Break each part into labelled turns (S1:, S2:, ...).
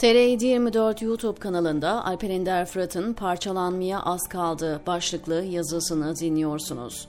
S1: TR724 YouTube kanalında Alper Ender Fırat'ın Parçalanmaya Az Kaldı başlıklı yazısını dinliyorsunuz.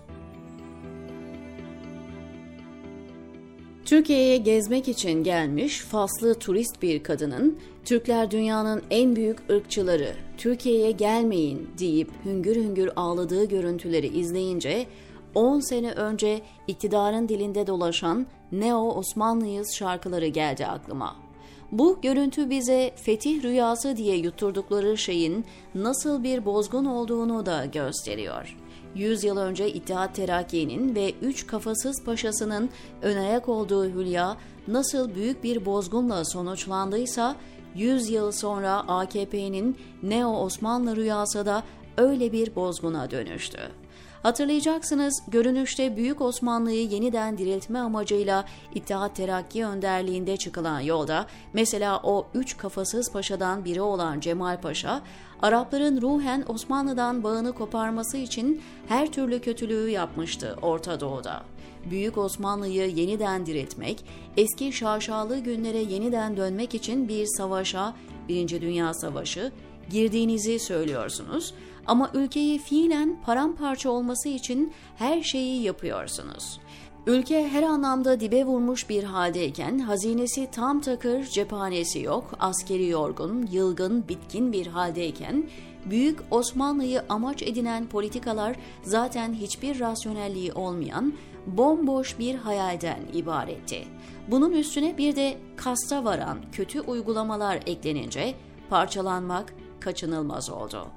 S1: Türkiye'ye gezmek için gelmiş Faslı turist bir kadının Türkler dünyanın en büyük ırkçıları, Türkiye'ye gelmeyin deyip hüngür hüngür ağladığı görüntüleri izleyince 10 sene önce iktidarın dilinde dolaşan Neo Osmanlıyız şarkıları geldi aklıma. Bu görüntü bize fetih rüyası diye yutturdukları şeyin nasıl bir bozgun olduğunu da gösteriyor. 100 yıl önce İttihat Terakki'nin ve üç kafasız paşasının ön ayak olduğu hülya nasıl büyük bir bozgunla sonuçlandıysa 100 yıl sonra AKP'nin Neo Osmanlı rüyası da öyle bir bozguna dönüştü. Hatırlayacaksınız görünüşte Büyük Osmanlı'yı yeniden diriltme amacıyla İttihat Terakki önderliğinde çıkılan yolda mesela o üç kafasız paşadan biri olan Cemal Paşa, Arapların ruhen Osmanlı'dan bağını koparması için her türlü kötülüğü yapmıştı Orta Doğu'da. Büyük Osmanlı'yı yeniden diriltmek, eski şaşalı günlere yeniden dönmek için bir savaşa, Birinci Dünya Savaşı, girdiğinizi söylüyorsunuz ama ülkeyi fiilen paramparça olması için her şeyi yapıyorsunuz. Ülke her anlamda dibe vurmuş bir haldeyken hazinesi tam takır, cephanesi yok, askeri yorgun, yılgın, bitkin bir haldeyken Büyük Osmanlı'yı amaç edinen politikalar zaten hiçbir rasyonelliği olmayan bomboş bir hayalden ibaretti. Bunun üstüne bir de kasta varan kötü uygulamalar eklenince parçalanmak kaçınılmaz oldu.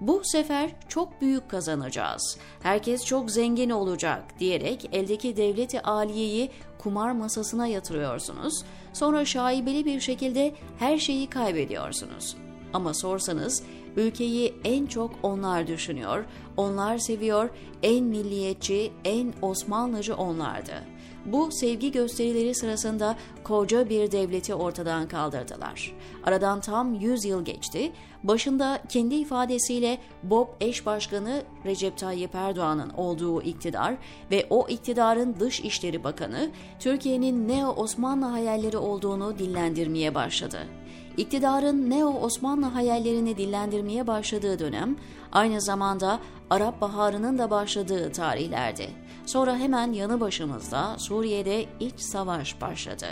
S1: Bu sefer çok büyük kazanacağız. Herkes çok zengin olacak diyerek eldeki devleti aliyeyi kumar masasına yatırıyorsunuz. Sonra şaibeli bir şekilde her şeyi kaybediyorsunuz. Ama sorsanız ülkeyi en çok onlar düşünüyor, onlar seviyor, en milliyetçi, en Osmanlıcı onlardı. Bu sevgi gösterileri sırasında koca bir devleti ortadan kaldırdılar. Aradan tam 100 yıl geçti. Başında kendi ifadesiyle Bob eş başkanı Recep Tayyip Erdoğan'ın olduğu iktidar ve o iktidarın Dış İşleri Bakanı Türkiye'nin Neo Osmanlı hayalleri olduğunu dillendirmeye başladı. İktidarın Neo Osmanlı hayallerini dillendirmeye başladığı dönem aynı zamanda Arap Baharı'nın da başladığı tarihlerdi. Sonra hemen yanı başımızda Suriye'de iç savaş başladı.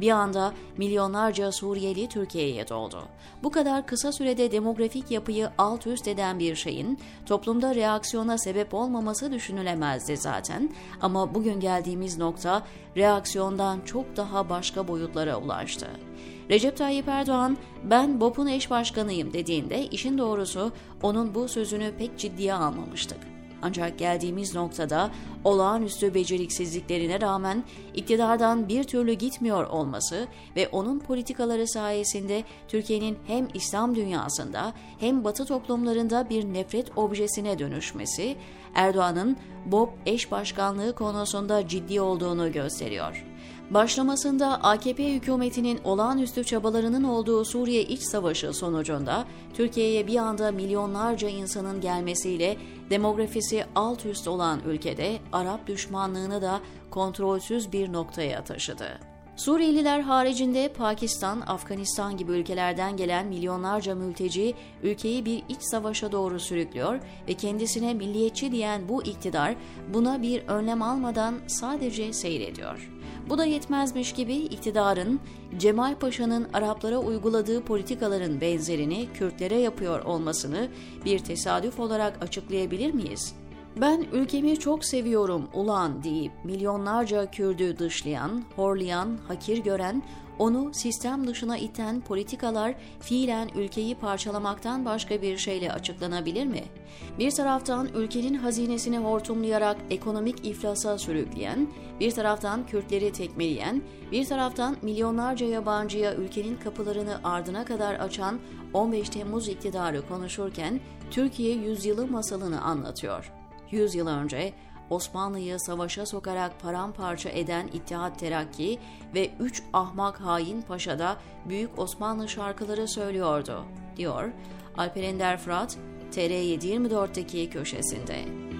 S1: Bir anda milyonlarca Suriyeli Türkiye'ye doldu. Bu kadar kısa sürede demografik yapıyı alt üst eden bir şeyin toplumda reaksiyona sebep olmaması düşünülemezdi zaten. Ama bugün geldiğimiz nokta reaksiyondan çok daha başka boyutlara ulaştı. Recep Tayyip Erdoğan ben BOP'un eş başkanıyım dediğinde işin doğrusu onun bu sözünü pek ciddiye almamıştık. Ancak geldiğimiz noktada olağanüstü beceriksizliklerine rağmen iktidardan bir türlü gitmiyor olması ve onun politikaları sayesinde Türkiye'nin hem İslam dünyasında hem Batı toplumlarında bir nefret objesine dönüşmesi Erdoğan'ın BOP eş başkanlığı konusunda ciddi olduğunu gösteriyor. Başlamasında AKP hükümetinin olağanüstü çabalarının olduğu Suriye iç savaşı sonucunda Türkiye'ye bir anda milyonlarca insanın gelmesiyle demografisi alt üst olan ülkede Arap düşmanlığını da kontrolsüz bir noktaya taşıdı. Suriyeliler haricinde Pakistan, Afganistan gibi ülkelerden gelen milyonlarca mülteci ülkeyi bir iç savaşa doğru sürüklüyor ve kendisine milliyetçi diyen bu iktidar buna bir önlem almadan sadece seyrediyor. Bu da yetmezmiş gibi iktidarın Cemal Paşa'nın Araplara uyguladığı politikaların benzerini Kürtlere yapıyor olmasını bir tesadüf olarak açıklayabilir miyiz? Ben ülkemi çok seviyorum ulan deyip milyonlarca Kürdü dışlayan, horlayan, hakir gören, onu sistem dışına iten politikalar fiilen ülkeyi parçalamaktan başka bir şeyle açıklanabilir mi? Bir taraftan ülkenin hazinesini hortumlayarak ekonomik iflasa sürükleyen, bir taraftan Kürtleri tekmeleyen, bir taraftan milyonlarca yabancıya ülkenin kapılarını ardına kadar açan 15 Temmuz iktidarı konuşurken Türkiye yüzyılı masalını anlatıyor. 100 yıl önce Osmanlı'yı savaşa sokarak paramparça eden İttihat Terakki ve üç ahmak hain paşa da Büyük Osmanlı şarkıları söylüyordu, diyor Alper Ender Fırat, TR724'deki köşesinde.